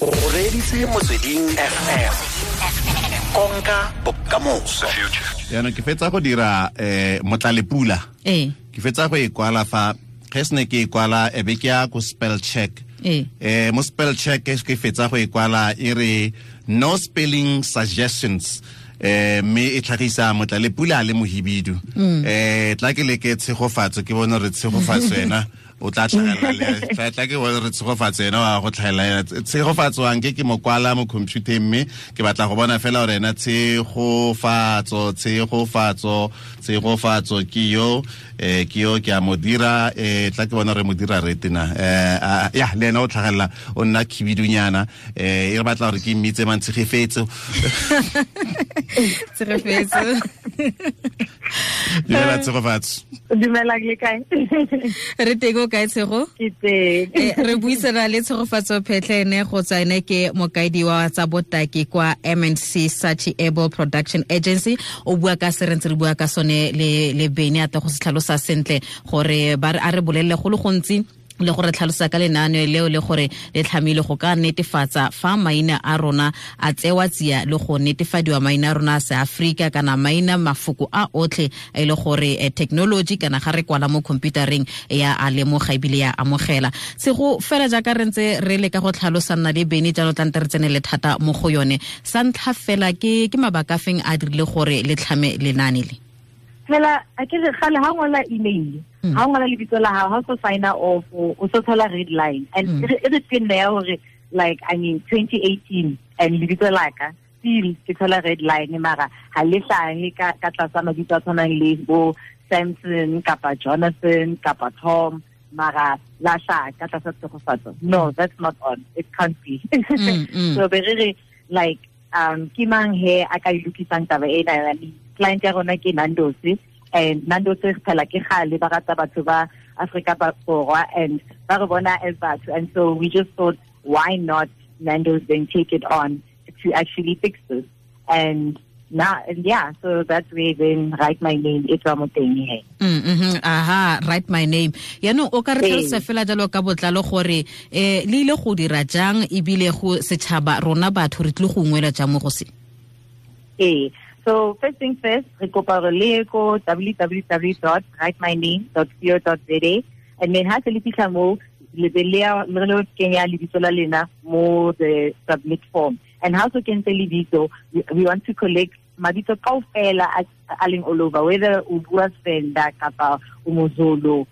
o reditse motsweding fm konka bokamoso. Yaanong ke fetsa go dira eh motlalepula. Ee. Ke fetsa go e kwala fa ge se ne ke e kwala e be ke ya ko spell check. Um eh mo spell check ke fetsa go e kwala e re no spelling suggestions. Eh me e tlhagisa motlalepula le mohibidu. Eh tla ke leke tshegofatso ke bone re tshegofatso ena o tla tlhagelela ke re tshegofatso ena wa go tlhagelela tshegofatso wa nke ke mo kwala mo computeng mme ke batla go bona fela gore ena tshegofatso tshegofatso tshegofatso ke yo eh ke yo ke a mo dira eh tla ke bona re mo dira retina eh ya le ena o tlhagelela o nna khibidunyana eh e re batla gore ke mmitse mantshegefetso tshegefetso dumela tshegofatso dumela le kae? Re teng o kae tshego? Ke teng. Eh, re buisana le tshegofatso phetlhene go tswa ene ke mokaedi wa tsa botaki kwa mnc such able production agency. O bua ka se re ntse re bua ka sone le le bene ate go se tlhalosa sentle gore ba re- a re bolelele go le gontsi le gore tlhalosa ka lenaane leo le gore le tlhamile go ka netefatsa fa maina a rona a tsewa tsia le go netefadiwa maina a rona a seaforika kana maina mafoko a otlhe e le gore eh, technology kana ga re kwala mo computereng ya a lemoga ebile ya amogela. Sego fela jaaka re ntse re leka go tlhalosa nna le bene jalo tlante re tsene le thata mo go yone. Sa ntlha fela ke mabaka feng a dirile gore le tlhame lenaane le? Fela a ke gale ha ngola email ha ngola lebitso la hao ha o so signa off o o so thola red line. And Mm. e re- tenne ya hore like i mean 2018 and lebitso la ka still ke thola red line mara ha le hlahe ka ka tlasa mabitso a tshwanang le bo Samson kapa Jonathan kapa Tom mara la hlaha ka tlasa tsegofatso no that's not on. It can't be. Mm, mm. so be re like um ke mang he a ka ilukisang taba ena? Ni client ya rona ke Nando's and Nando's re phela ke gale ba rata batho ba Africa ba borwa and ba re bona as batho. And so we just thought why not Nando's then take it on to actually fix this? And now and yeah so that's where then right my name it's Ramoteng here Mm, mhm, aha right my name. Yaanong o ka re Ee. tlhalosa fela jalo ka botlalo gore um le ile go dira jang ebile go setšhaba rona batho re tlile go ungwela jang mo go se? Eh, so first thing first, re kopa www.writemyname.co.za and then ha se le fihla mo le be kenya lebitso lena mo the submit form. And ha so kentse lebitso we, want to collect mabitso kaofela a all over whether o bua Venda kapa o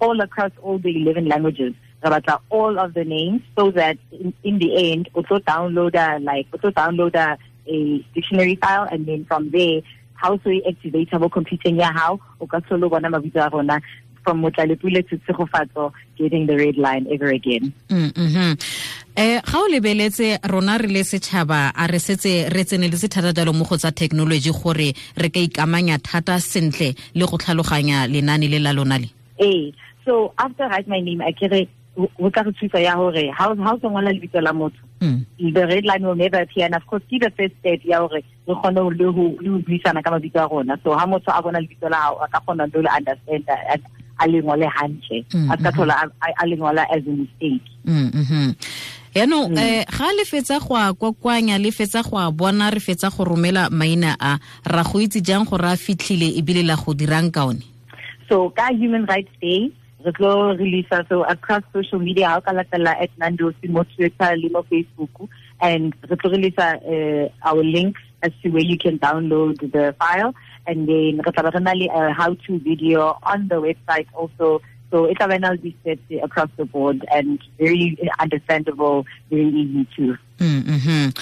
all across all the 11 languages. Re all of the names so that in, in the end o tlo downloada like o tlo downloada a dictionary file and then from there how so e activate mo computing ya hao o ka solo bona mabitso a rona from motlalepule to tshegofatso getting the red line ever again Mm, mhm. eh ga o lebeletse rona re le setšhaba a re setse re tseneletse thata jalo mo go tsa technology gore re ka ikamanya thata sentle le go tlhaloganya lenaane le la lona le Eh, so after right my name, I kere ho tla re thusa ya hore ha o so ngola lebitso la motho. Mm. The red line will never appear and of course ke the first step ya hore re kgone le le ho buisana ka mabitso a rona. So ha motho a bona lebitso la hao a ka kgona ho le understand a lengwale hantle. Mm, A ka thola a- a a le ngola as a mistake. Yaanong um ga le fetsa go a kwakwanya le fetsa go a bona re fetsa go romela maina a ra go itse jang gore a fitlhile ebile la go dirang ka one So ka Human Rights Day, re tlo release so across social media how ka latela at Nando's mo Twitter le mo Facebook and re tlo release uh, our links as to where you can download the file. And then re tla re na le how to video on the website also so it's a be set across the board and very understandable, very easy too. Mm, mhm.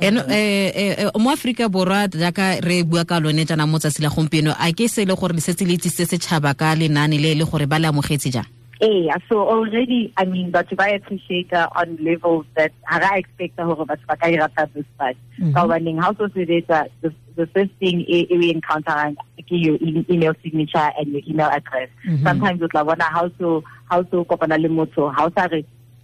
eno eh, eh, eh, mo aforika borwa jaaka re bua ka lone jana mo tsatsi la gompieno a ke se e le gore le setse le itsise setšhaba ka lenaane le le gore ba le amogetse jang Yeah, so already, I mean, but I appreciate uh, on levels that I expect ba ka e rata this part. Mhm. Ka hobaneng ha o so sebetsa, the, the first thing we encounter ke your email signature and your email address. Mhm. Sometimes bona ha o to ha o so kopana le motho, ha o sa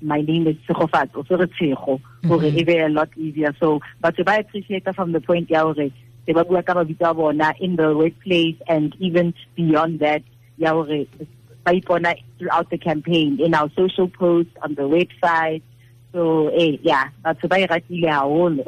my name is Tshegofatso, o so re Tshego, hore Mhm. e be a lot easier. So, but I appreciate from the point ya hore se ba bua ka mabitso a bona in the workplace and even beyond that ya hore ba ipona throughout the campaign in our social posts on the website. So eh yeah batho ba e ratile haholo.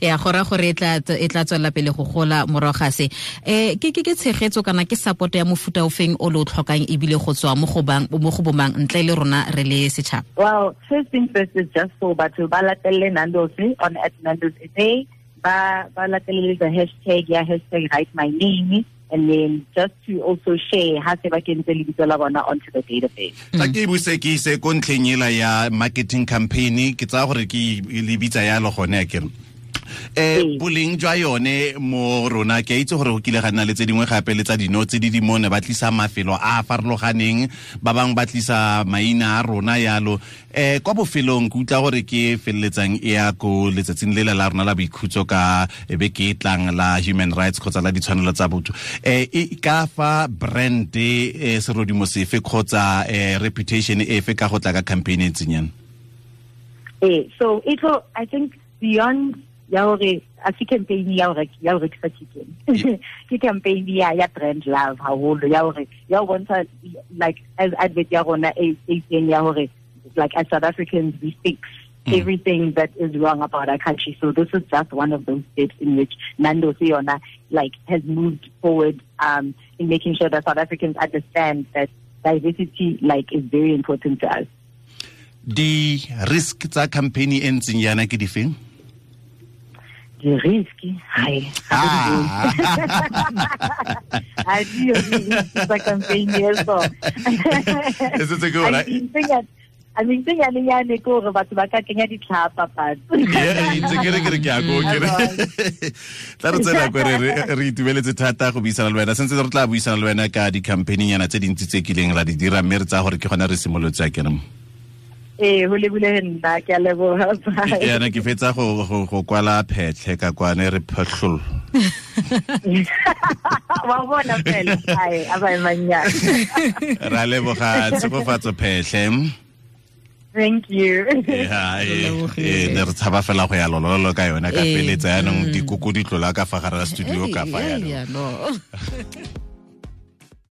Ya go raya gore e tla tswelela pele go gola morago se. Um ke ke ke tshegetso kana ke support ya mofuta o feng o le o tlhokang ebile go tswa mo go bang mo go bomang ntle le rona re le setšhaba well first thing first is just for batho ba latelle nandos eh, on at nandos sa ba ba latelle the hashtag ya hashtag right my name eh. And then just to also share ha se ba kentse lebitso la bona onto the database tla ke buse ke ise ko ya marketing campaign ke tsaya gore ke le bitsa yalo gone ya kere Ee. boleng jwa yone mo rona ke a itse gore go kile ga nna le tse dingwe gape le tsa dino tse di dimone ba tlisa mafelo a a farologaneng ba bangwe ba tlisa maina a rona yalo. Eh kwa bofelong ke utlwa gore ke feleletsang e ya ko letsatsing le le la rona la boikhutso ka e be ke e tlang la human rights kgotsa la ditshwanelo tsa botho. E ka fa brand eh serodimo sefe kgotsa eh reputation efe ka go tla ka campaign e tsenyana eh so it will i think beyond ya hore a se campaign ya hore ya hore ke sa chicken ke campaign ya ya brand love haholo ya hore ya bontsha like as advert ya rona e itseng ya hore like as south africans we fix everything that is wrong about our country. So this is just one of those steps in which nando siona like has moved forward um in making sure that south africans understand that diversity like is very important to us. Di risk tsa campaign e ntseng yana ke di di risky hai Ah. I do the campaign yes so E setse ke ora- I mean thing ya lenyane ke hore batho ba ka kenya ditlhapa ntse ke re ke re ke a ko ke re tla re tsena ko re itumeletse thata go buisana le wena. Sentse re tla buisana le wena ka di-campaign yana tse dintsi tse kileng ra di dira mme re tsaya gore ke gona re simolotse ya kere eh ho lebile nna ke a leboga bye. yana ke fetsa go go- kwala phetlhe ka kwane re phetlholo wa bona fela ai aba manyana ra leboga tshegofatso phetlhe thank you. Eh, eh, ne re tshaba fela go ya lololo ka yona ka Eh, feletsa yaanong dikoko di tlola ka fa gare ga studio ka fa yeah, no.